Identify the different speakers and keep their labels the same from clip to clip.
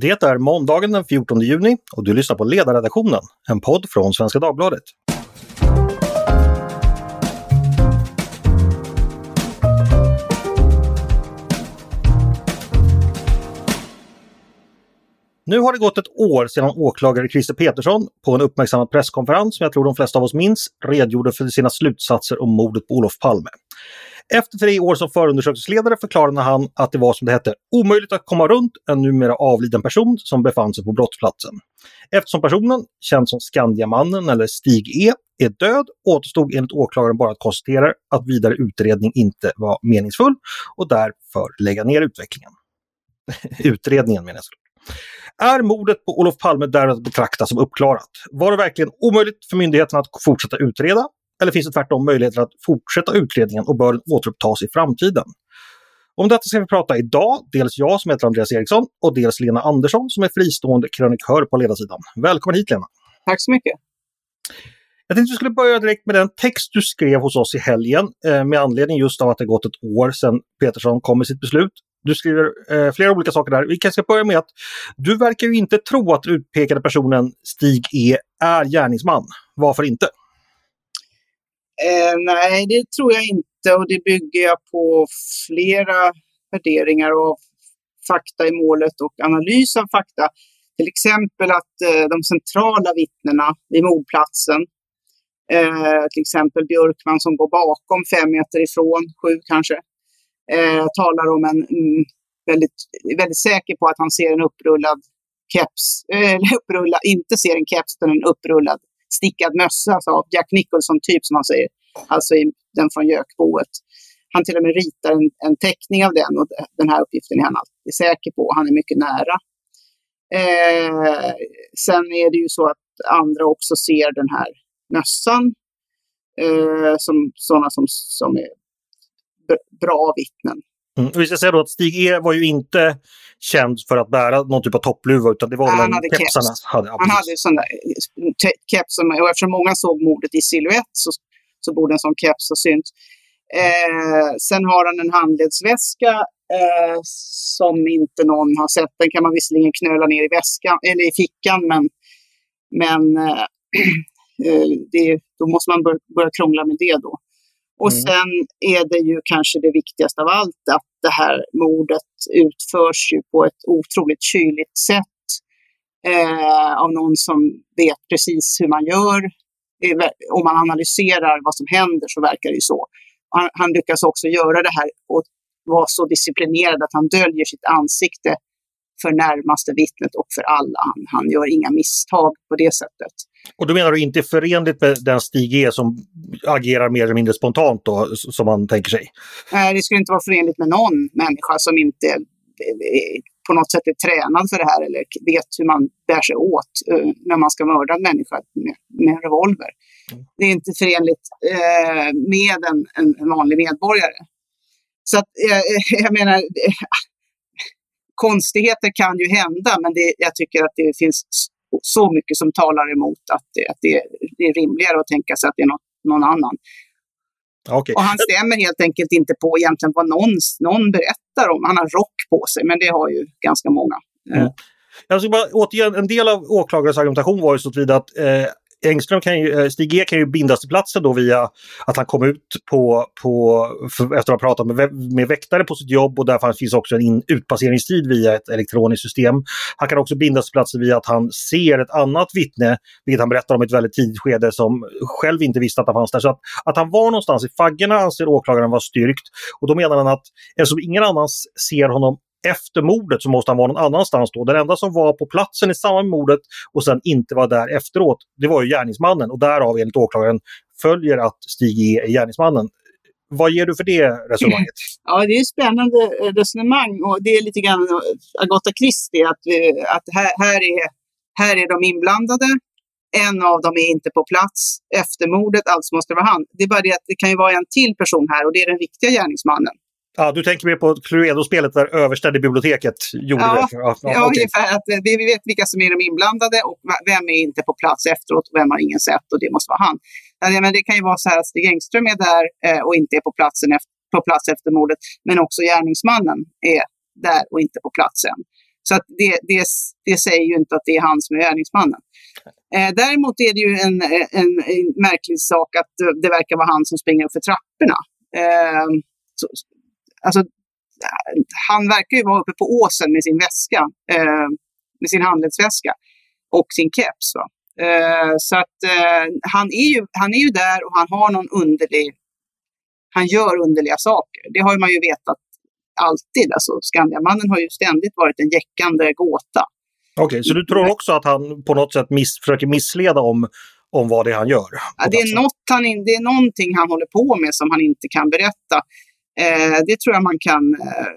Speaker 1: Det är måndagen den 14 juni och du lyssnar på Ledarredaktionen, en podd från Svenska Dagbladet. Nu har det gått ett år sedan åklagare Christer Petersson på en uppmärksammad presskonferens som jag tror de flesta av oss minns redogjorde för sina slutsatser om mordet på Olof Palme. Efter tre år som förundersökningsledare förklarade han att det var som det hette omöjligt att komma runt en numera avliden person som befann sig på brottsplatsen. Eftersom personen, känd som Skandiamannen eller Stig E, är död återstod enligt åklagaren bara att konstatera att vidare utredning inte var meningsfull och därför lägga ner utvecklingen. utredningen menar jag. Är mordet på Olof Palme därmed att betrakta som uppklarat? Var det verkligen omöjligt för myndigheterna att fortsätta utreda? Eller finns det tvärtom möjligheter att fortsätta utredningen och bör återupptas i framtiden? Om detta ska vi prata idag, dels jag som heter Andreas Eriksson och dels Lena Andersson som är fristående krönikör på ledarsidan. Välkommen hit Lena!
Speaker 2: Tack så mycket!
Speaker 1: Jag tänkte att vi skulle börja direkt med den text du skrev hos oss i helgen eh, med anledning just av att det gått ett år sedan Petersson kom med sitt beslut. Du skriver eh, flera olika saker där. Vi kanske ska börja med att du verkar ju inte tro att den utpekade personen Stig E är gärningsman. Varför inte?
Speaker 2: Eh, nej, det tror jag inte och det bygger jag på flera värderingar och fakta i målet och analys av fakta. Till exempel att eh, de centrala vittnena vid mordplatsen, eh, till exempel Björkman som går bakom fem meter ifrån, sju kanske, eh, talar om en mm, väldigt, väldigt säker på att han ser en upprullad keps, eh, upprullad, inte ser en keps utan en upprullad stickad mössa, alltså Jack Nicholson-typ som man säger, alltså i, alltså den från Gökboet. Han till och med ritar en, en teckning av den och den här uppgiften är han alltid säker på. Han är mycket nära. Eh, sen är det ju så att andra också ser den här mössan eh, som sådana som, som är bra vittnen.
Speaker 1: Mm. Vi ska säga då att Stig E var ju inte känd för att bära någon typ av toppluva utan det var väl
Speaker 2: han hade
Speaker 1: kepsarna.
Speaker 2: Keps. Hade, han hade sån där keps och eftersom många såg mordet i siluett så, så borde en sån keps ha synts. Eh, sen har han en handledsväska eh, som inte någon har sett. Den kan man visserligen knöla ner i väskan eller i fickan men, men eh, eh det, då måste man börja krångla med det då. Och mm. sen är det ju kanske det viktigaste av allt att det här mordet utförs ju på ett otroligt kyligt sätt eh, av någon som vet precis hur man gör. Om man analyserar vad som händer så verkar det ju så. Han, han lyckas också göra det här och vara så disciplinerad att han döljer sitt ansikte för närmaste vittnet och för alla. Han, han gör inga misstag på det sättet.
Speaker 1: Och då menar du inte förenligt med den Stig E som agerar mer eller mindre spontant då, som man tänker sig?
Speaker 2: Nej, det skulle inte vara förenligt med någon människa som inte på något sätt är tränad för det här eller vet hur man bär sig åt uh, när man ska mörda en människa med, med en revolver. Mm. Det är inte förenligt uh, med en, en, en, vanlig medborgare. Så att, uh, jag menar, konstigheter kan ju hända, men det, jag tycker att det finns så mycket som talar emot att, det, att det, det är rimligare att tänka sig att det är något, någon annan.
Speaker 1: Okay.
Speaker 2: Och han stämmer helt enkelt inte på egentligen vad någon, någon berättar om. Han har rock på sig, men det har ju ganska många.
Speaker 1: Mm. Jag ska bara återge en del av åklagarens argumentation var ju så att, att eh, Engström kan ju, eh, Stig E kan ju bindas till platsen då via att han kom ut på, på efter att ha pratat med, med väktare på sitt jobb och där finns också en in, utpasseringstid via ett elektroniskt system. Han kan också bindas till platsen via att han ser ett annat vittne, vilket han berättar om i ett väldigt tidigt skede som själv inte visste att han fanns där. Så att, att han var någonstans i faggorna anser åklagaren vara styrkt. Och då menar han att eftersom ingen annan ser honom efter mordet så måste han vara någon annanstans då. Den enda som var på platsen i samband med mordet och sen inte var där efteråt, det var ju gärningsmannen och därav enligt åklagaren följer att Stig E är gärningsmannen. Vad ger du för det resonemanget?
Speaker 2: Ja, det är ett spännande eh, resonemang och det är lite grann Agatha Christie, att, vi, att här, här, är, här är de inblandade, en av dem är inte på plats efter mordet, alltså måste det vara han. Det är bara det att det kan ju vara en till person här och det är den riktiga gärningsmannen.
Speaker 1: Ja, du tänker mer på Cluedo-spelet där överstade biblioteket gjorde
Speaker 2: ja,
Speaker 1: det?
Speaker 2: Ja, ja okay. ungefär. Att vi vet vilka som är de inblandade och vem är inte på plats efteråt och vem har ingen sett och det måste vara han. Men det kan ju vara så här att Stig Engström är där eh, och inte är på, platsen efter, på plats efter mordet, men också gärningsmannen är där och inte på platsen. Så att det, det, det säger ju inte att det är han som är gärningsmannen. Eh, däremot är det ju en, en, en, märklig sak att det verkar vara han som springer upp för trapporna. Eh, så, alltså, han verkar ju vara uppe på åsen med sin väska, eh, med sin handledsväska och sin keps. Va? Eh, så att eh, han, är ju, han är ju där och han har någon underlig, han gör underliga saker. Det har man ju vetat alltid. Alltså, Skandiamannen har ju ständigt varit en jäckande gåta.
Speaker 1: Okej, okay, så du tror också att han på något sätt miss, försöker missleda om, om vad det är han gör?
Speaker 2: Ja, det, är något han, det är någonting han håller på med som han inte kan berätta. Eh, det tror jag man kan eh,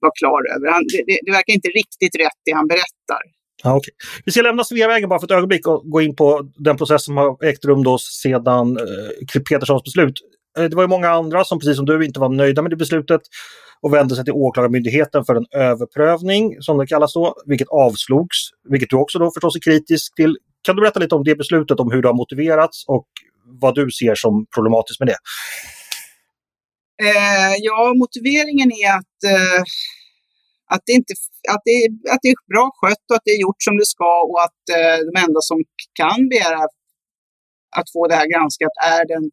Speaker 2: vara klar över. Han, det, det, verkar inte riktigt rätt det han berättar.
Speaker 1: Ja, okay. Vi ska lämna Sveavägen bara för ett ögonblick och gå in på den process som har ägt rum då sedan eh, Peterssons beslut. Eh, det var ju många andra som precis som du inte var nöjda med det beslutet och vände sig till Åklagarmyndigheten för en överprövning, som det kallas då, vilket avslogs, vilket du också då förstås är kritisk till. Kan du berätta lite om det beslutet, om hur det har motiverats och vad du ser som problematiskt med det?
Speaker 2: Eh, ja, motiveringen är att, eh, att, det inte, att, det, att det är bra skött och att det är gjort som det ska och att eh, de enda som kan begära att få det här granskat är den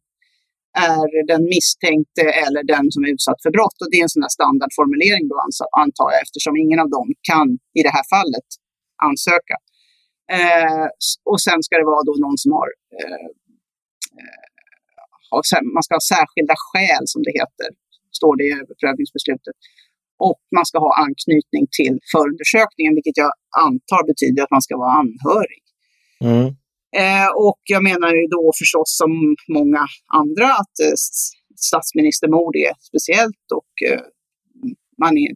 Speaker 2: är den misstänkte eller den som är utsatt för brott. Och det är en sån där standardformulering då antar jag eftersom ingen av dem kan i det här fallet ansöka. Eh, och sen ska det vara då någon som har, eh, har, man ska ha särskilda skäl som det heter, står det i överprövningsbeslutet. Och man ska ha anknytning till förundersökningen, vilket jag antar betyder att man ska vara anhörig. Mm. Eh, och jag menar ju då förstås som många andra att eh, statsministermord är speciellt och eh, man, är,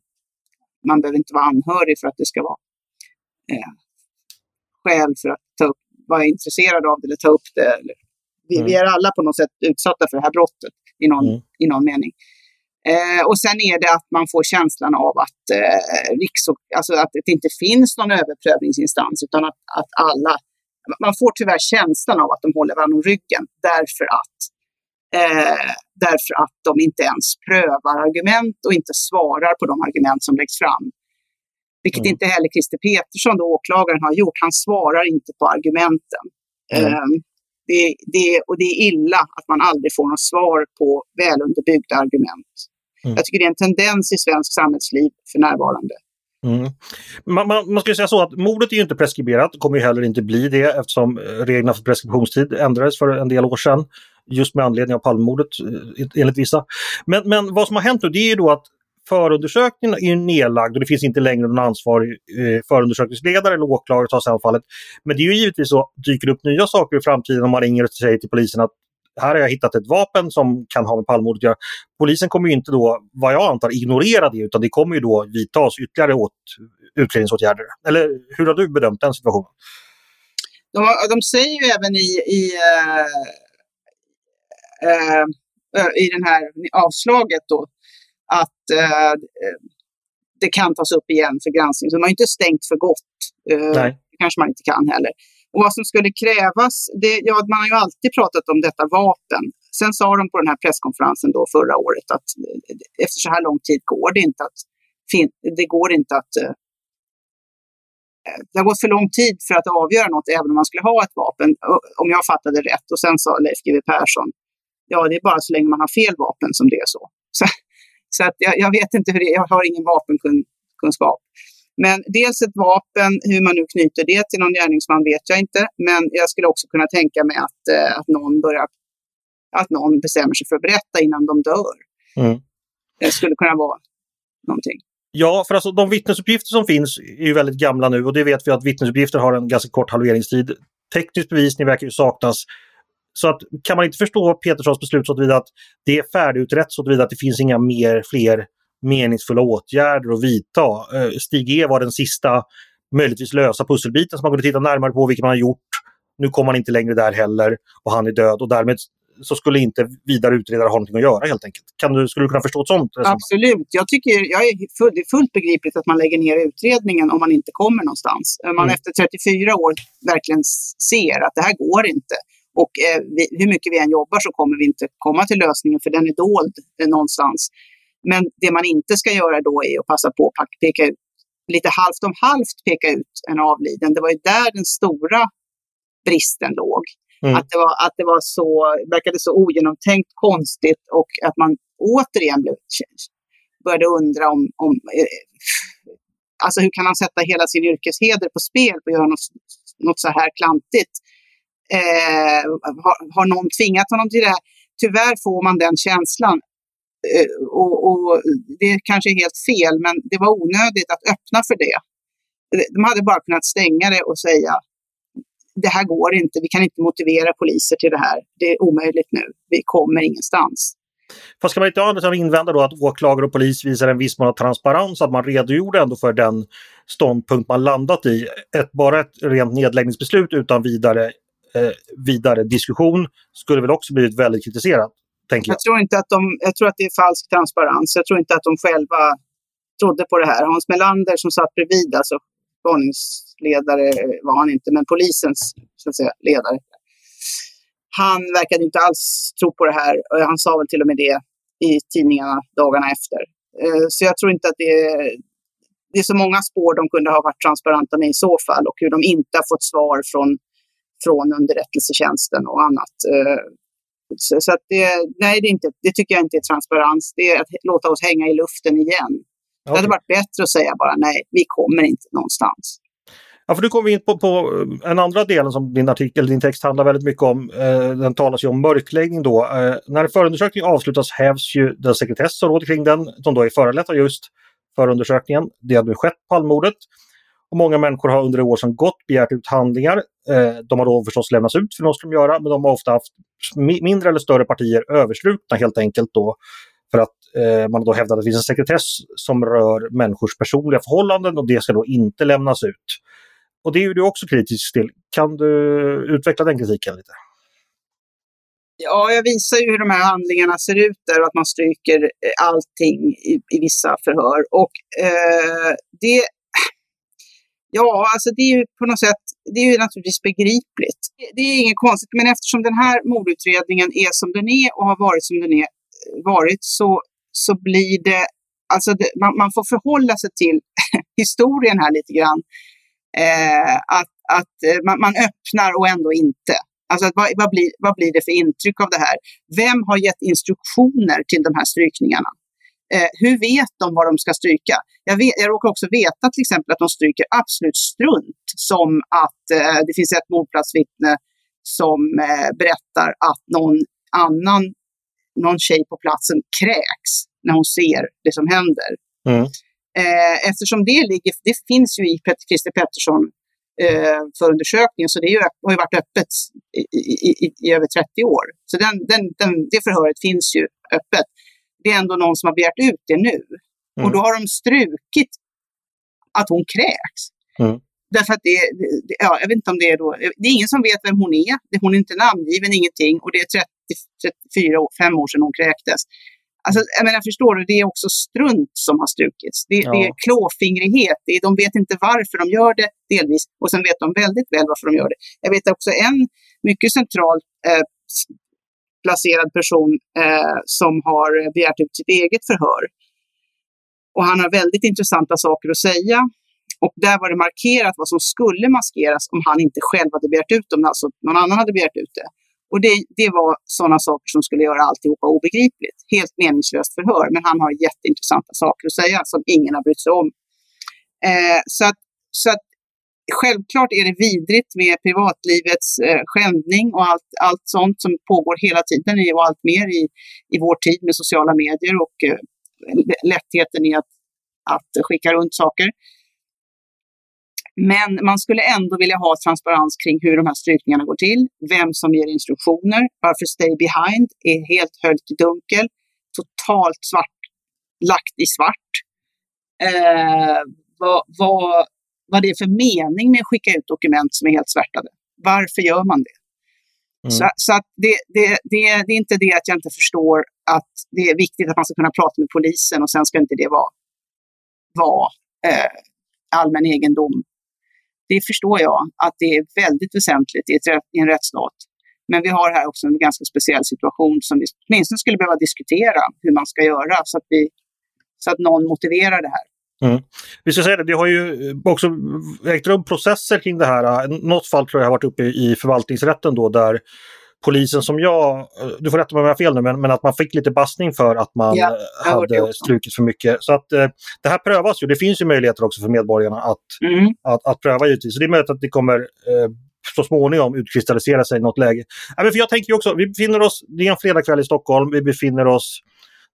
Speaker 2: man behöver inte vara anhörig för att det ska vara eh, skäl för att ta upp, vara intresserad av det eller ta upp det. Eller, vi, mm. vi, är alla på något sätt utsatta för det här brottet i någon, mm. i någon mening. Eh, och sen är det att man får känslan av att, eh, riks, alltså att det inte finns någon överprövningsinstans utan att, att alla man får tyvärr känslan av att de håller varandra om ryggen därför att, eh, därför att de inte ens prövar argument och inte svarar på de argument som läggs fram. Vilket mm. inte heller Christer Petersson, då åklagaren, har gjort. Han svarar inte på argumenten. Mm. Det, det, och det är illa att man aldrig får något svar på välunderbyggda argument. Mm. Jag tycker det är en tendens i svensk samhällsliv för närvarande.
Speaker 1: Mm. Man, man, man skulle säga så att mordet är ju inte preskriberat, kommer ju heller inte bli det eftersom eh, reglerna för preskriptionstid ändrades för en del år sedan. Just med anledning av Palmemordet eh, enligt vissa. Men, men vad som har hänt nu det är ju då att förundersökningen är nedlagd och det finns inte längre någon ansvarig eh, förundersökningsledare eller åklagare att ta sig an fallet. Men det är ju givetvis så, dyker det upp nya saker i framtiden om man ringer och säger till polisen att här har jag hittat ett vapen som kan ha med Palmemordet att göra. Polisen kommer ju inte då, vad jag antar, ignorera det utan det kommer ju då vidtas ytterligare åt, utredningsåtgärder. Eller hur har du bedömt den situationen?
Speaker 2: De, de säger ju även i, i, äh, äh, i den här avslaget då att äh, det kan tas upp igen för granskning. Så de har inte stängt för gott. Nej. Det kanske man inte kan heller. Och vad som skulle krävas, det, ja, man har ju alltid pratat om detta vapen. Sen sa de på den här presskonferensen då förra året att eh, efter så här lång tid går det inte att, det går inte att eh, det har gått för lång tid för att avgöra något även om man skulle ha ett vapen, om jag fattade rätt. Och sen sa Leif GW Persson, ja det är bara så länge man har fel vapen som det är så. Så, så att jag, jag vet inte hur det är, jag har ingen vapenkunskap. Men dels ett vapen, hur man nu knyter det till någon gärningsman vet jag inte. Men jag skulle också kunna tänka mig att, eh, att, någon, börjar, att någon bestämmer sig för att berätta innan de dör. Mm. Det skulle kunna vara någonting.
Speaker 1: Ja, för alltså de vittnesuppgifter som finns är ju väldigt gamla nu och det vet vi att vittnesuppgifter har en ganska kort halveringstid. Teknisk bevisning verkar ju saknas. Så att, kan man inte förstå Peterssons beslut så att det är färdigutrett så att det finns inga mer, fler meningsfulla åtgärder att vidta. Eh, Stig E var den sista möjligtvis lösa pusselbiten som man kunde titta närmare på, vilket man har gjort. Nu kommer man inte längre där heller och han är död och därmed så skulle inte vidare utredare ha någonting att göra helt enkelt. Kan du, skulle du kunna förstå ett sånt
Speaker 2: resonemang? Absolut. Jag tycker jag är full, det är fullt begripligt att man lägger ner utredningen om man inte kommer någonstans. Man mm. efter 34 år verkligen ser att det här går inte. Och eh, vi, hur mycket vi än jobbar så kommer vi inte komma till lösningen för den är dold eh, någonstans. Men det man inte ska göra då är att passa på att peka ut lite halvt om halvt peka ut en avliden. Det var ju där den stora bristen låg. Mm. Att, det var, att det var så, verkade så ogenomtänkt, konstigt och att man återigen blev, började undra om, om eh, alltså hur kan han sätta hela sin yrkesheder på spel och göra något, något så här klantigt? Eh, har, har någon tvingat honom till det här? Tyvärr får man den känslan. Eh, och, och, det kanske är helt fel, men det var onödigt att öppna för det. Eh, de hade bara kunnat stänga det och säga det här går inte, vi kan inte motivera poliser till det här. Det är omöjligt nu, vi kommer ingenstans.
Speaker 1: Fast ska man inte invända då att åklagare och polis visar en viss mån av transparens, att man redogjorde ändå för den ståndpunkt man landat i. Ett, bara ett rent nedläggningsbeslut utan vidare, Eh, vidare diskussion skulle väl också blivit väldigt kritiserat. Tänker jag.
Speaker 2: Jag, tror inte att de, jag tror att det är falsk transparens. Jag tror inte att de själva trodde på det här. Hans Melander som satt bredvid, alltså spaningsledare var han inte, men polisens så att säga, ledare. Han verkade inte alls tro på det här. Han sa väl till och med det i tidningarna dagarna efter. Eh, så jag tror inte att det är, det är så många spår de kunde ha varit transparenta med i så fall och hur de inte har fått svar från, från underrättelsetjänsten och annat. Eh, så, att det, nej, det, är inte, det tycker jag inte är transparens. Det är att låta oss hänga i luften igen. Okay. Det hade varit bättre att säga bara nej, vi kommer inte någonstans.
Speaker 1: Ja, för nu kommer vi in på, på en andra delen som din artikel, din text handlar väldigt mycket om. Eh, den talas ju om mörkläggning då. Eh, när förundersökningen avslutas hävs ju den sekretess som råder kring den, som då är föranlett av just förundersökningen. Det nu skett Palmordet. Och många människor har under det år som gått begärt ut handlingar. Eh, de har då förstås lämnats ut, för de de göra, men de har ofta haft mindre eller större partier överstrukna helt enkelt då för att eh, man då hävdar att det finns en sekretess som rör människors personliga förhållanden och det ska då inte lämnas ut. Och det är ju du också kritisk till. Kan du utveckla den kritiken lite?
Speaker 2: Ja, jag visar ju hur de här handlingarna ser ut där och att man stryker eh, allting i, i vissa förhör. Och eh, det, ja, alltså det är ju på något sätt, det är ju naturligtvis begripligt. Det är inget konstigt, men eftersom den här mordutredningen är som den är och har varit som den är, eh, varit så, så blir det, alltså det, man, man, får förhålla sig till historien här lite grann. Eh, att att eh, man, man, öppnar och ändå inte. Alltså vad, vad, blir, vad blir det för intryck av det här? Vem har gett instruktioner till de här strykningarna? Eh, hur vet de vad de ska stryka? Jag, vet, jag råkar också veta till exempel att de stryker absolut strunt som att eh, det finns ett mordplatsvittne som eh, berättar att någon annan, någon tjej på platsen kräks när hon ser det som händer. Mm. Eh, eftersom det ligger, det finns ju i Christer Pettersson eh, förundersökningen, så det ju, har ju varit öppet i, i, i, i över 30 år. Så den, den, den, det förhöret finns ju öppet. Det är ändå någon som har begärt ut det nu. Mm. Och då har de strukit att hon kräks. Mm. Därför att det, det, ja, jag vet inte om det är då, det är ingen som vet vem hon är. Hon är inte namngiven, ingenting. Och det är 30, 34, 5 år sedan hon kräktes. Alltså, jag menar, förstår du, det är också strunt som har strukits. Det, ja. det är klåfingrighet. Det är, de vet inte varför de gör det, delvis. Och sen vet de väldigt väl varför de gör det. Jag vet också en mycket central eh, placerad person eh, som har begärt ut sitt eget förhör. Och han har väldigt intressanta saker att säga. Och där var det markerat vad som skulle maskeras om han inte själv hade begärt ut dem, alltså någon annan hade begärt ut det. Och det, det var sådana saker som skulle göra alltihopa obegripligt. Helt meningslöst förhör, men han har jätteintressanta saker att säga som ingen har brytt sig om. Eh, så att, så att självklart är det vidrigt med privatlivets eh, skändning och allt, allt sånt som pågår hela tiden och allt mer i, i vår tid med sociala medier och eh, lättheten i att, att skicka runt saker. Men man skulle ändå vilja ha transparens kring hur de här strykningarna går till, vem som ger instruktioner, varför Stay Behind är helt höljt i dunkel, totalt svart, lagt i svart. Eh, vad, vad, vad det är för mening med att skicka ut dokument som är helt svärtade. Varför gör man det? Mm. Så, så det, det, det, det, är inte det att jag inte förstår att det är viktigt att man ska kunna prata med polisen och sen ska inte det vara, vara eh, allmän egendom det förstår jag att det är väldigt väsentligt i, ett, i en rättsstat. Men vi har här också en ganska speciell situation som vi åtminstone skulle behöva diskutera hur man ska göra så att, vi, så att någon motiverar det här.
Speaker 1: Mm. Vi ska säga det, det har ju också ägt rum processer kring det här. Något fall tror jag har varit uppe i förvaltningsrätten då där polisen som jag, du får rätta mig om jag har fel nu, men, men att man fick lite bassning för att man
Speaker 2: Ja,
Speaker 1: hade strukit för mycket. Så att eh, det här prövas ju. Det finns ju möjligheter också för medborgarna att,
Speaker 2: Mm.
Speaker 1: att, att pröva givetvis. Så det är möjligt att det kommer eh, så småningom utkristallisera sig i något läge. Ja, men för jag tänker ju också, vi befinner oss, det är en fredagkväll i Stockholm, vi befinner oss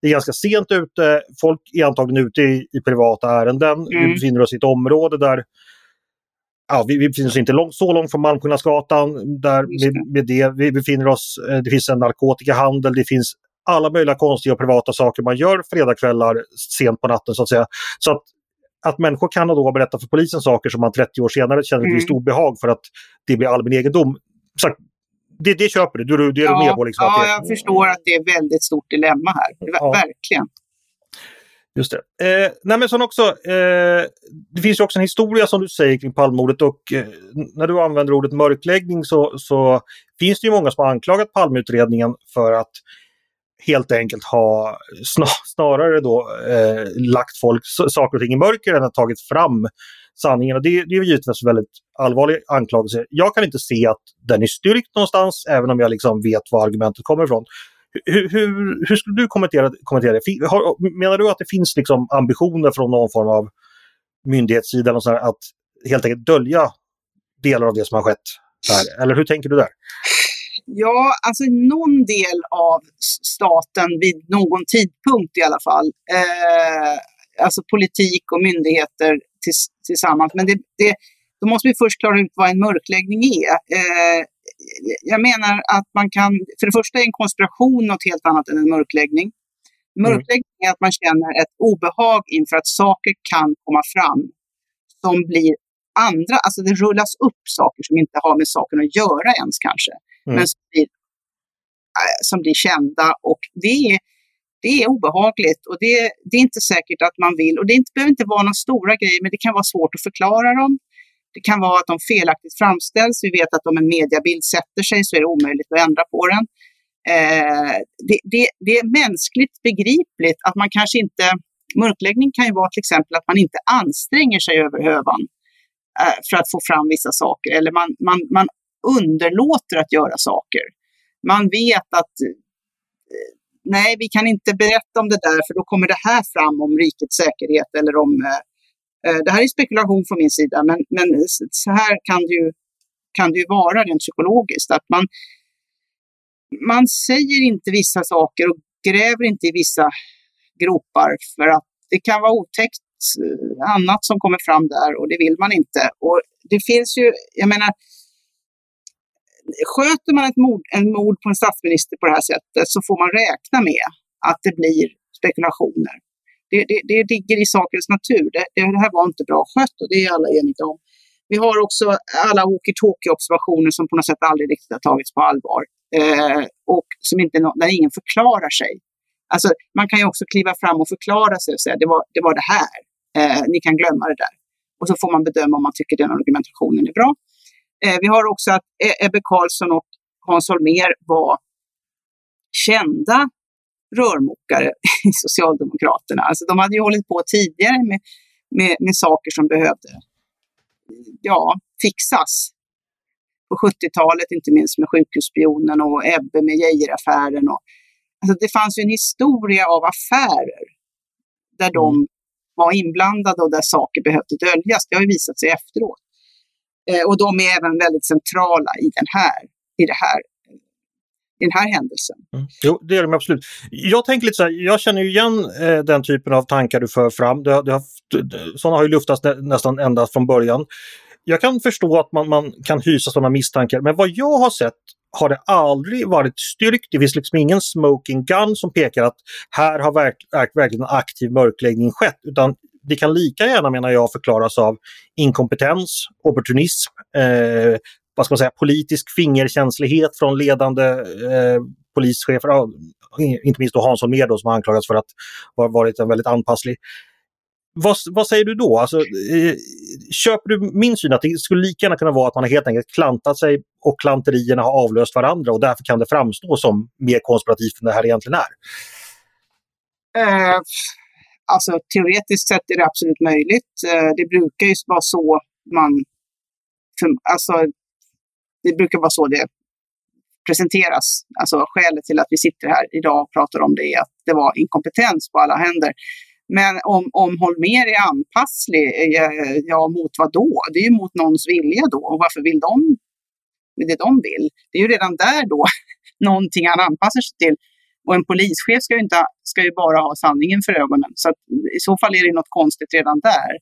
Speaker 1: det är ganska sent ute, folk är antagligen ute i, i privata ärenden. Vi
Speaker 2: Mm.
Speaker 1: befinner oss i ett område där Ja, vi, vi befinner oss inte långt, så långt från Malmskillnadsgatan. Där
Speaker 2: Just
Speaker 1: med, med det, vi befinner oss, eh, det finns en narkotikahandel, det finns alla möjliga konstiga och privata saker man gör fredagskvällar sent på natten så att säga. Så att, att människor kan då berätta för polisen saker som man 30 år senare känner ett
Speaker 2: Mm.
Speaker 1: visst obehag för att det blir allmän egendom. Så, det, det köper du, du, du är med på liksom
Speaker 2: ja,
Speaker 1: det,
Speaker 2: jag förstår att det är ett väldigt stort dilemma här.
Speaker 1: Ja.
Speaker 2: Verkligen.
Speaker 1: Just det. Eh, nej men sen också, eh, det finns ju också en historia som du säger kring Palmemordet och eh, när du använder ordet mörkläggning så, så finns det ju många som har anklagat Palmeutredningen för att helt enkelt ha snarare då eh, lagt folk saker och ting i mörker än att tagit fram sanningen. Och det, det är givetvis en väldigt allvarlig anklagelse. Jag kan inte se att den är styrkt någonstans, även om jag liksom vet var argumentet kommer ifrån. Hur, hur, hur skulle du kommentera, kommentera det? Har, menar du att det finns liksom ambitioner från någon form av myndighetssida att helt enkelt dölja delar av det som har skett? Här? Eller hur tänker du där?
Speaker 2: Ja, alltså någon del av staten vid någon tidpunkt i alla fall. Eh, alltså politik och myndigheter tills, tillsammans. Men det, det, då måste vi först klara ut vad en mörkläggning är. Eh, jag menar att man kan, för det första är en konspiration något helt annat än en mörkläggning. Mörkläggning är att man känner ett obehag inför att saker kan komma fram som blir andra, alltså det rullas upp saker som inte har med saken att göra ens kanske
Speaker 1: Mm.
Speaker 2: men som blir, äh, som blir kända. Och det är, det är obehagligt och det, det är inte säkert att man vill. Och det inte, behöver inte vara några stora grejer, men det kan vara svårt att förklara dem. Det kan vara att de felaktigt framställs. Vi vet att om en mediabild sätter sig så är det omöjligt att ändra på den. Eh, det, det, det är mänskligt begripligt att man kanske inte... Mörkläggning kan ju vara till exempel att man inte anstränger sig över hövan eh, Eh, för att få fram vissa saker. Eller man, man, man underlåter att göra saker. Man vet att eh, nej, vi kan inte berätta om det där för då kommer det här fram om rikets säkerhet eller om... Eh, eh det här är spekulation från min sida, men, men så här kan det, ju, kan det ju vara rent psykologiskt. Att man, man säger inte vissa saker och gräver inte i vissa gropar för att det kan vara otäckt annat som kommer fram där och det vill man inte. Och det finns ju, jag menar, sköter man ett mord, en mord på en statsminister på det här sättet så får man räkna med att det blir spekulationer. Det, det, det ligger i sakens natur. Det, det här var inte bra skött och det är alla eniga om. Vi har också alla walkie-talkie-observationer som på något sätt aldrig riktigt har tagits på allvar. Eh, och som inte, där ingen förklarar sig. Alltså, man kan ju också kliva fram och förklara sig och säga det var det, var det här. Eh, ni kan glömma det där. Och så får man bedöma om man tycker den argumentationen är bra. Eh, vi har också att e- Ebbe Carlsson och Hans Holmér var kända rörmokare i Socialdemokraterna. Alltså de hade ju hållit på tidigare med, med, med saker som behövde ja, fixas. På 70-talet, inte minst med sjukhusspionen och Ebbe med Geijeraffären. Och, alltså det fanns ju en historia av affärer där de var inblandade och där saker behövde döljas. Det har ju visat sig efteråt. Eh, och de är även väldigt centrala i den här, i det här, i den här händelsen.
Speaker 1: Mm. Jo, det är de absolut. Jag tänker lite så här, jag känner ju igen eh, den typen av tankar du för fram. Det, har- du, sådana har ju luftats nä, nästan ända från början. Jag kan förstå att man, man kan hysa sådana misstankar, men vad jag har sett har det aldrig varit styrkt. Det finns liksom ingen smoking gun som pekar att här har verk, verkligen en aktiv mörkläggning skett, utan det kan lika gärna, menar jag, förklaras av inkompetens, opportunism, eh, vad ska man säga, politisk fingerkänslighet från ledande eh, polischefer, ja, inte minst då Hans Holmér som har anklagats för att ha varit en väldigt anpasslig. Vad, vad säger du då? Alltså, eh, köper du min syn att det skulle lika gärna kunna vara att man har helt enkelt klantat sig och klanterierna har avlöst varandra och därför kan det framstå som mer konspirativt än det här egentligen är?
Speaker 2: Eh, alltså teoretiskt sett är det absolut möjligt. Eh, det brukar ju vara så man, för, alltså det brukar vara så det presenteras. Alltså skälet till att vi sitter här idag och pratar om det är att det var inkompetens på alla händer. Men om, om Holmer är anpasslig, eh, ja mot vad då? Det är ju mot någons vilja då. Och varför vill de det de vill? Det är ju redan där då någonting han anpassar sig till. Och en polischef ska ju, inte, ska ju bara ha sanningen för ögonen. Så i så fall är det något konstigt redan där.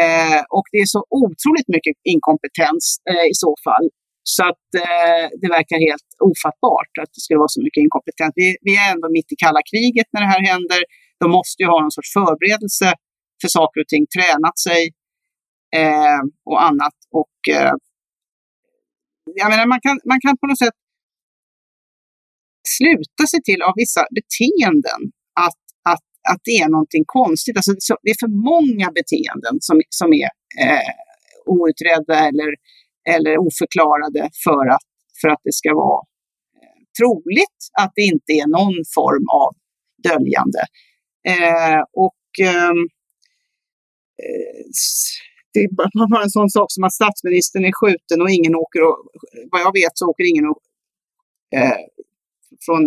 Speaker 2: Eh, och det är så otroligt mycket inkompetens eh, i så fall. Så att eh, det verkar helt ofattbart att det skulle vara så mycket inkompetens. Vi, vi, är ändå mitt i kalla kriget när det här händer. De måste ju ha någon sorts förberedelse för saker och ting, tränat sig eh, och annat. Och eh, jag menar, man kan, man kan på något sätt sluta sig till av vissa beteenden att, att, att det är någonting konstigt. Alltså, det är för många beteenden som, som är eh, outredda eller, eller oförklarade för att, för att det ska vara eh, troligt att det inte är någon form av döljande. Eh, och ehm, eh, det är bara en sån sak som att statsministern är skjuten och ingen åker och, vad jag vet så åker ingen och, eh, från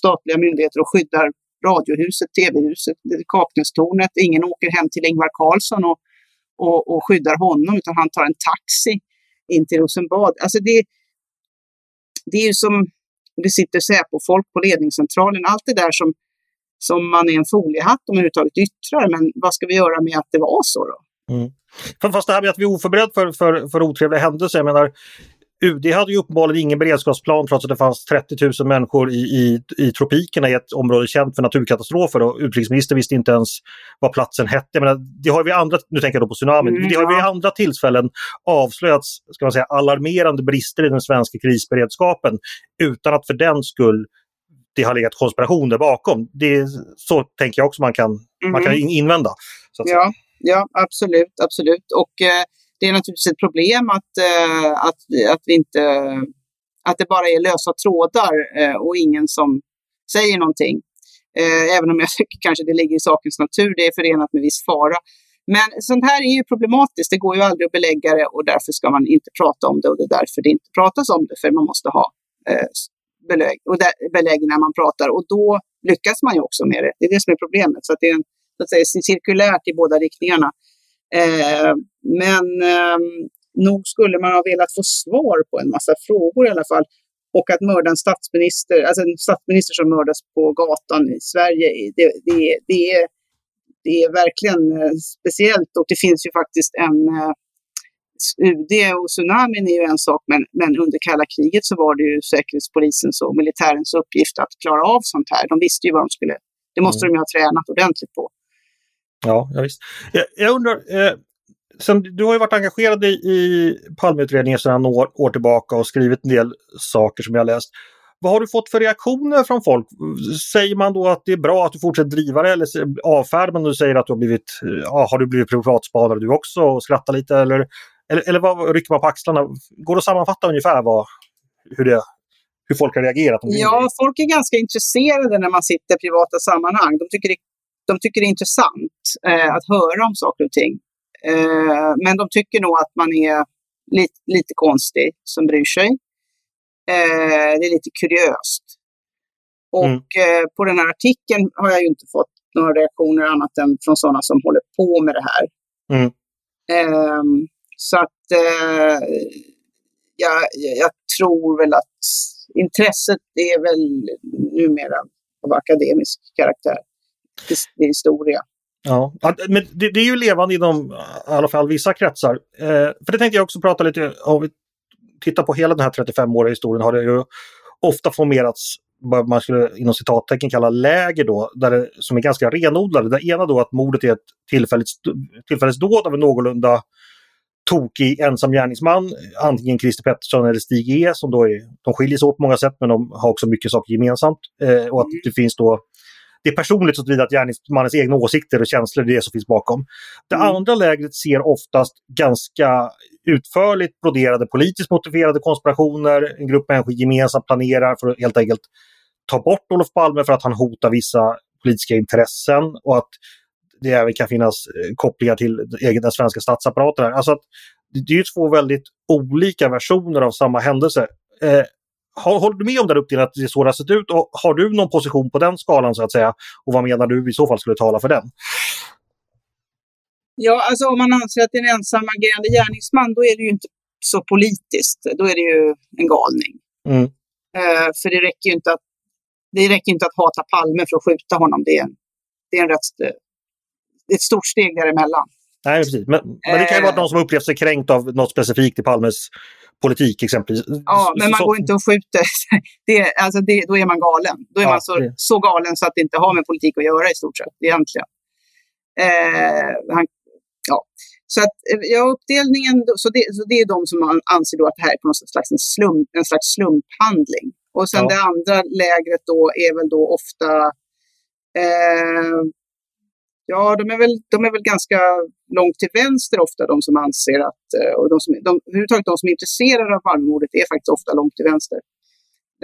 Speaker 2: statliga myndigheter och skyddar Radiohuset, TV-huset, Kaknästornet. Ingen åker hem till Ingvar Carlsson och, och, och skyddar honom utan han tar en taxi in till Rosenbad. Alltså det, det är ju som, det sitter Säpo-folk på ledningscentralen, allt det där som, som man är en foliehatt om överhuvudtaget yttrar. Men vad ska vi göra med att det var så då?
Speaker 1: Mm. Fast det här med att vi är oförberedda för, för, för otrevliga händelser, jag menar UD hade ju uppenbarligen ingen beredskapsplan trots att det fanns 30 000 människor i, i, i tropikerna i ett område känt för naturkatastrofer och utrikesministern visste inte ens vad platsen hette. Jag menar, det har vi andra, nu tänker jag då på tsunamin, mm, det har vi vid andra tillfällen avslöjats ska man säga, alarmerande brister i den svenska krisberedskapen utan att för den skull det har legat konspirationer bakom. Det, så tänker jag också man kan, mm. man kan mm. invända.
Speaker 2: ja, ja, absolut, absolut. Och eh, det är naturligtvis ett problem att, eh, att, att, vi inte, att det bara är lösa trådar eh, och ingen som säger någonting. Eh, även om jag tycker kanske det ligger i sakens natur, det är förenat med viss fara. Men sånt här är ju problematiskt, det går ju aldrig att belägga det och därför ska man inte prata om det och det är därför det inte pratas om det, för man måste ha belägg, och belägg när man pratar och då lyckas man ju också med det. Det är det som är problemet. Så att det är en, så att säga, cirkulärt i båda riktningarna. Eh, men eh, nog skulle man ha velat få svar på en massa frågor i alla fall. Och att mörda en statsminister, alltså en statsminister som mördas på gatan i Sverige, det, det, det, är, det är verkligen eh, speciellt. Och det finns ju faktiskt en eh, UD och tsunamin är ju en sak, men, men under kalla kriget så var det ju säkerhetspolisens och militärens uppgift att klara av sånt här. De visste ju vad de skulle, det måste mm. de ju ha tränat ordentligt på.
Speaker 1: Ja, ja visst. Jag, jag undrar, eh, sen, du har ju varit engagerad i, i Palmeutredningen sedan år, år tillbaka och skrivit en del saker som jag läst. Vad har du fått för reaktioner från folk? Säger man då att det är bra att du fortsätter driva det eller avfärdar man och säger att du har blivit, ja, har du blivit privatspanare du också och skrattar lite eller, eller, eller vad rycker man på axlarna? Går det att sammanfatta ungefär vad, hur, det, hur folk har reagerat?
Speaker 2: Ja, folk är ganska intresserade när man sitter i privata sammanhang. De tycker det de tycker det är intressant eh, att höra om saker och ting. Eh, men de tycker nog att man är lite, lite konstig som bryr sig. Eh, det är lite kuriöst. Och mm. På den här artikeln har jag ju inte fått några reaktioner annat än från sådana som håller på med det här. Mm. Ehm, så att eh, jag, jag tror väl att intresset är väl numera av akademisk karaktär historia.
Speaker 1: Ja, men det, det, är ju levande inom i alla fall vissa kretsar. Eh, för det tänkte jag också prata lite om. vi tittar på hela den här 35-åriga historien har det ju ofta formerats vad man skulle inom citattecken kalla läger då, där det, som är ganska renodlade. Det ena då att mordet är ett tillfälligt, tillfälligt dåd av en någorlunda tokig ensam gärningsman, antingen Christer Pettersson eller Stig E som då är, de skiljer sig åt på många sätt men de har också mycket saker gemensamt. Eh, och att mm. det finns då det är personligt så att gärningsmannens egna åsikter och känslor är det som finns bakom. Det mm. andra lägret ser oftast ganska utförligt broderade politiskt motiverade konspirationer. En grupp människor gemensamt planerar för att helt enkelt ta bort Olof Palme för att han hotar vissa politiska intressen och att det även kan finnas eh, kopplingar till den svenska statsapparaten. Här. Alltså att det är ju två väldigt olika versioner av samma händelse. Eh, håller du med om den uppdelningen att det är så det har sett ut? Och har du någon position på den skalan så att säga? Och vad menar du i så fall skulle tala för den?
Speaker 2: Ja, alltså om man anser att det är en ensamagerande gärningsman, då är det ju inte så politiskt. Då är det ju en galning.
Speaker 1: Mm.
Speaker 2: Eh, för det räcker ju inte att, det räcker inte att hata Palme för att skjuta honom. Det är, en, det är, en rätt, ett stort steg däremellan.
Speaker 1: Nej, precis. Men, men det kan ju vara någon som upplevt sig kränkt av något specifikt i Palmes politik exempelvis.
Speaker 2: Ja, men man så... går inte och skjuter. Det, alltså det, då är man galen. Då är ja, man så, det... så galen så att det inte har med politik att göra i stort sett egentligen. Eh, han, ja. Så att, eh, ja, uppdelningen, så det, så det är de som man anser då att det här är på något slags en, slump, en slags slumphandling. Och sen ja. det andra lägret då är väl då ofta eh, Ja, de är, väl, de är väl ganska långt till vänster ofta, de som anser att... Eh, och de som, de, överhuvudtaget de som är intresserade av Palmemordet är faktiskt ofta långt till vänster.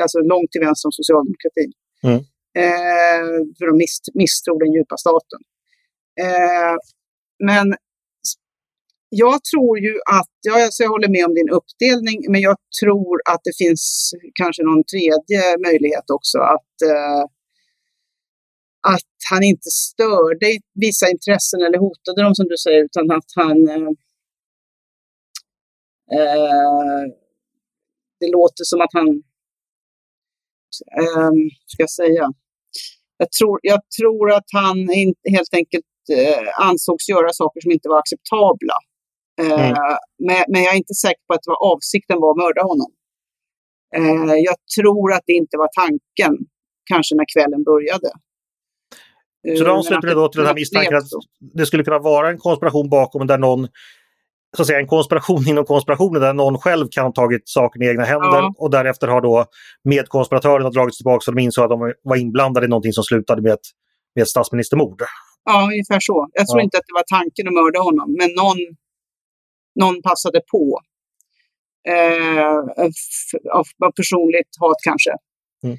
Speaker 2: Alltså långt till vänster om socialdemokratin.
Speaker 1: Mm.
Speaker 2: Eh, för de mist, misstror den djupa staten. Eh, men jag tror ju att, ja, alltså jag håller med om din uppdelning, men jag tror att det finns kanske någon tredje möjlighet också att eh, att han inte störde vissa intressen eller hotade dem som du säger, utan att han eh, eh, det låter som att han, eh, ska jag säga, jag tror, jag tror att han inte, helt enkelt eh, ansågs göra saker som inte var acceptabla. Eh, mm. men, men, jag är inte säker på att det var avsikten var att mörda honom. Eh, jag tror att det inte var tanken, kanske när kvällen började.
Speaker 1: Så de ansluter då till den här misstanken att det skulle kunna vara en konspiration bakom där någon så att säga, en konspiration inom konspirationen där någon själv kan ha tagit saken i egna händer ja. och därefter har då medkonspiratörerna dragits tillbaka så de insåg att de var inblandade i någonting som slutade med ett, med ett statsministermord.
Speaker 2: Ja, ungefär så. Jag tror ja. inte att det var tanken att mörda honom, men någon, någon passade på. Eh, av, av personligt hat kanske.
Speaker 1: Mm.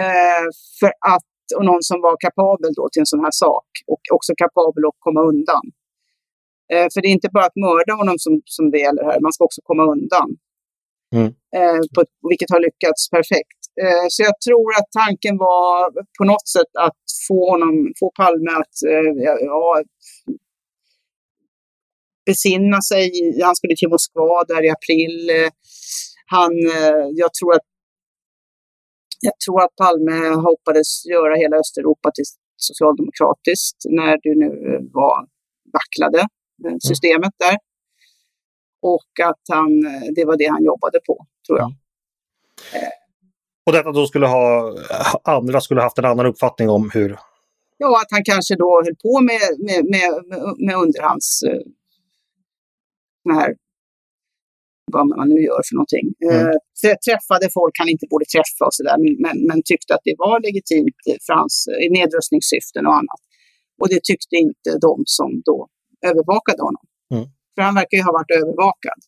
Speaker 2: Eh, för att och någon som var kapabel då till en sån här sak och också kapabel att komma undan. Eh, för det är inte bara att mörda honom som, som det gäller här, man ska också komma undan.
Speaker 1: Mm.
Speaker 2: Eh, på, vilket har lyckats perfekt. Eh, så jag tror att tanken var på något sätt att få honom, få Palme att eh, ja, besinna sig. Han skulle till Moskva där i april. Eh, han, eh, jag tror att jag tror att Palme hoppades göra hela Östeuropa till socialdemokratiskt när det nu var vacklade eh, mm. systemet där. Och att han, eh, det var det han jobbade på, tror jag.
Speaker 1: Mm. Och detta då skulle ha, andra skulle haft en annan uppfattning om hur?
Speaker 2: Ja, att han kanske då höll på med, med, med, med underhands här vad man nu gör för någonting. Mm. Eh, träffade folk han inte borde träffa och sådär, men, men tyckte att det var legitimt för hans i nedrustningssyften och annat. Och det tyckte inte de som då övervakade honom.
Speaker 1: Mm.
Speaker 2: För han verkar ju ha varit övervakad.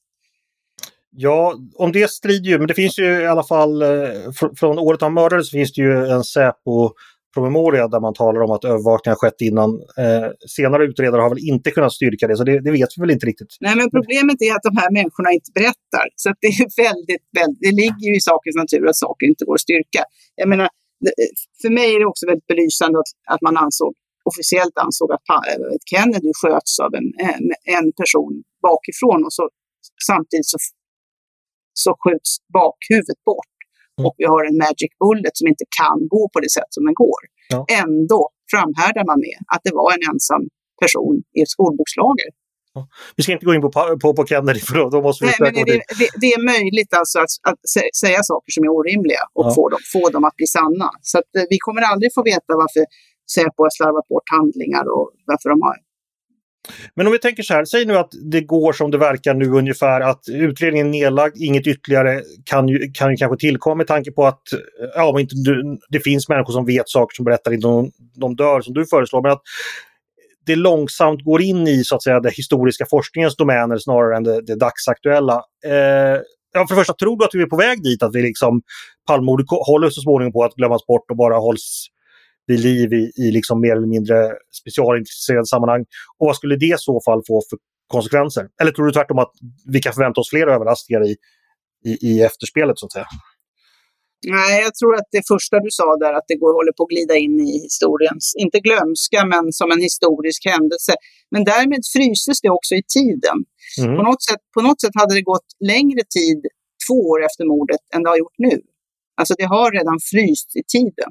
Speaker 1: Ja, om det strider ju, men det finns ju i alla fall eh, från året han mördades finns det ju en Säpo promemoria där man talar om att övervakning har skett innan. Eh, senare utredare har väl inte kunnat styrka det, så det, det, vet vi väl inte riktigt.
Speaker 2: Nej, men problemet är att de här människorna inte berättar. Så det är väldigt, väldigt, det ligger ju i sakens natur att saker inte går att styrka. Jag menar, för mig är det också väldigt belysande att, att man ansåg, officiellt ansåg att Kennedy sköts av en, en person bakifrån och så samtidigt så, så skjuts bakhuvudet bort. Mm. och vi har en magic bullet som inte kan gå på det sätt som den går.
Speaker 1: Ja.
Speaker 2: Ändå framhärdar man med att det var en ensam person i ett skolbokslager.
Speaker 1: Ja. Vi ska inte gå in på, på, på Kennedy för då, då måste vi
Speaker 2: Nej, men det, det, det, är möjligt alltså att, att säga saker som är orimliga och ja. få, dem, få dem att bli sanna. Så att, eh, vi kommer aldrig få veta varför Säpo har slarvat bort handlingar och varför de har
Speaker 1: men om vi tänker så här, säg nu att det går som det verkar nu ungefär, att utredningen är nedlagd, inget ytterligare kan ju, kan ju kanske tillkomma med tanke på att ja, om inte du, det finns människor som vet saker som berättar innan de, de dör, som du föreslår, men att det långsamt går in i så att säga det historiska forskningens domäner snarare än det, det dagsaktuella. Eh, ja, för det första, tror du att vi är på väg dit, att vi liksom Palmemordet håller så småningom på att glömmas bort och bara hålls bli liv i, i liksom mer eller mindre specialintresserade sammanhang. Och vad skulle det i så fall få för konsekvenser? Eller tror du tvärtom att vi kan förvänta oss fler överraskningar i, i, i efterspelet så att säga?
Speaker 2: Nej, jag tror att det första du sa där, att det går, håller på att glida in i historiens, inte glömska, men som en historisk händelse. Men därmed fryses det också i tiden. Mm. På, något sätt, på något sätt hade det gått längre tid, två år efter mordet, än det har gjort nu. Alltså det har redan fryst i tiden.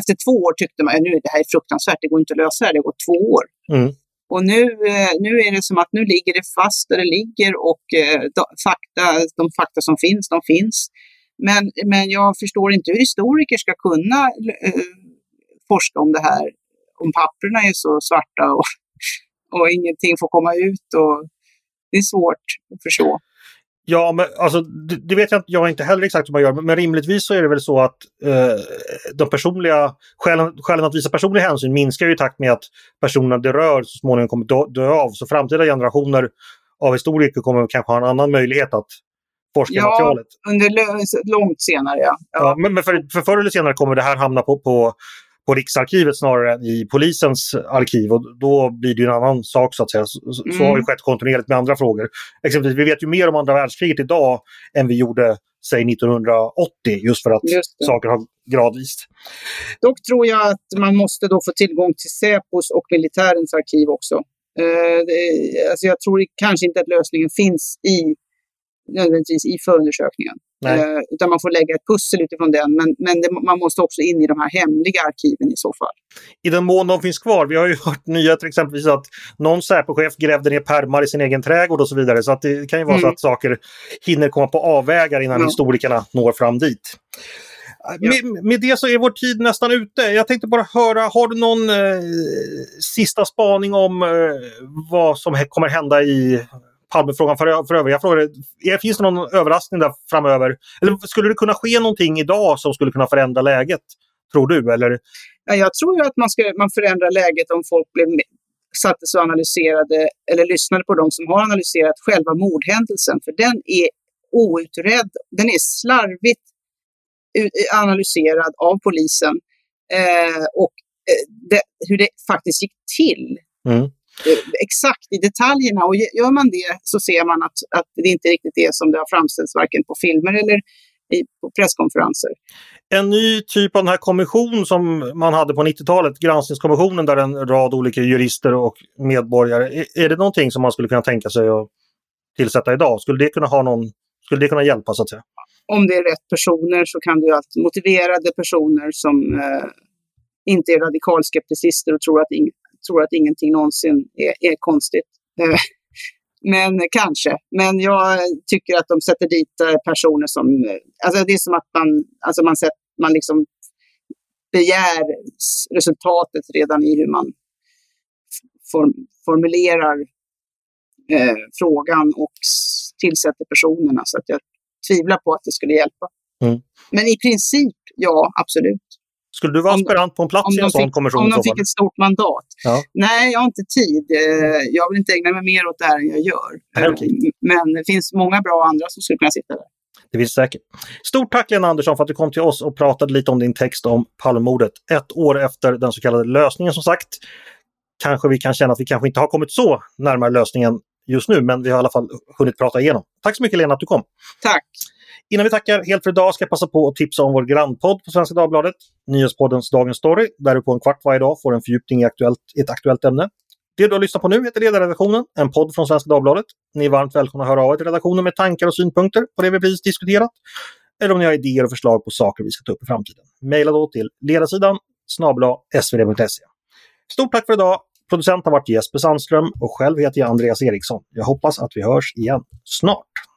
Speaker 2: Efter två år tyckte man att det här är fruktansvärt, det går inte att lösa det, det gått två år. Mm. Och nu, eh, nu är det som att nu ligger det fast där det ligger och eh, fakta, de fakta som finns, de finns. Men, men jag förstår inte hur historiker ska kunna forska om det här om papperna är så svarta och, och ingenting får komma ut. Och det är svårt att förstå.
Speaker 1: Ja, men alltså, det, det, vet jag inte, jag inte heller exakt hur man gör, men, men rimligtvis så är det väl så att eh, de personliga skälen, skälen att visa personlig hänsyn minskar i takt med att personerna det rör så småningom kommer dö, dö av. Så framtida generationer av historiker kommer kanske ha en annan möjlighet att forska
Speaker 2: ja,
Speaker 1: materialet.
Speaker 2: under långt senare ja. ja.
Speaker 1: ja men, men för, för förr eller senare kommer det här hamna på, på, på Riksarkivet snarare än i polisens arkiv och då blir det en annan sak så att säga. Så, mm. så har det skett kontinuerligt med andra frågor. Exempelvis, vi vet ju mer om andra världskriget idag än vi gjorde säg 1980 just för att just saker har gradvis.
Speaker 2: Dock tror jag att man måste då få tillgång till Säpos och militärens arkiv också. Det, alltså jag tror kanske inte att lösningen finns i nödvändigtvis i förundersökningen. Eh, utan man får lägga ett pussel utifrån den. Men, men det, man måste också in i de här hemliga arkiven i så fall.
Speaker 1: I den mån de finns kvar. Vi har ju hört nyheter exempelvis att någon Säpochef grävde ner pärmar i sin egen trädgård och så vidare. Så att det kan ju vara mm. så att saker hinner komma på avvägar innan ja. historikerna når fram dit. Ja. Med, med, det så är vår tid nästan ute. Jag tänkte bara höra, har du någon eh, sista spaning om eh, vad som kommer hända i Palmefrågan för, för övriga frågor. Finns det någon överraskning där framöver? Eller skulle det kunna ske någonting idag som skulle kunna förändra läget? Tror du? Eller?
Speaker 2: Ja, jag tror ju att man, ska, man förändrar läget om folk blev sattes och analyserade eller lyssnade på de som har analyserat själva mordhändelsen. För den är outredd. Den är slarvigt analyserad av polisen. Eh, och eh, det, hur det faktiskt gick till. Mm. Exakt i detaljerna. Och gör man det så ser man att, att det inte riktigt är som det har framställts varken på filmer eller i, på presskonferenser.
Speaker 1: En ny typ av den här kommission som man hade på 90-talet, granskningskommissionen där en rad olika jurister och medborgare, är, är det någonting som man skulle kunna tänka sig att tillsätta idag? Skulle det kunna ha någon, skulle det kunna hjälpa så att säga?
Speaker 2: Om det är rätt personer så kan du alltid motiverade personer som eh, inte är radikalskepticister och tror att ing, tror att ingenting någonsin är, är konstigt. Eh, men kanske. Men jag tycker att de sätter dit eh, personer som... Eh, alltså det är som att man, alltså man, sett, man liksom begär resultatet redan i hur man form, formulerar eh, frågan och tillsätter personerna. Så att jag tvivlar på att det skulle hjälpa. Mm. Men i princip, ja, absolut.
Speaker 1: Skulle du vara aspirant på en plats i en sån kommission?
Speaker 2: Om de fick ett stort mandat? Ja. Nej, jag har inte tid. Eh, jag vill inte ägna mig mer åt det här än jag gör. Okay. Men det finns många bra andra som skulle kunna sitta där.
Speaker 1: Det finns säkert. Stort tack Lena Andersson för att du kom till oss och pratade lite om din text om Palmemordet. Ett år efter den så kallade lösningen som sagt. Kanske vi kan känna att vi kanske inte har kommit så närmare lösningen just nu, men vi har i alla fall hunnit prata igenom. Tack så mycket Lena att du kom.
Speaker 2: Tack.
Speaker 1: Innan vi tackar helt för idag ska jag passa på att tipsa om vår grannpodd på Svenska Dagbladet, Nyhetspoddens Dagens Story, där du på en kvart varje dag får en fördjupning i aktuellt, ett aktuellt ämne. Det du har lyssnat på nu heter Ledarredaktionen, en podd från Svenska Dagbladet. Ni är varmt välkomna att höra av er till redaktionen med tankar och synpunkter på det vi precis diskuterat. Eller om ni har idéer och förslag på saker vi ska ta upp i framtiden. Maila då till ledarsidan snabla svd.se. Stort tack för idag! Producent har varit Jesper Sandström och själv heter jag Andreas Eriksson. Jag hoppas att vi hörs igen snart.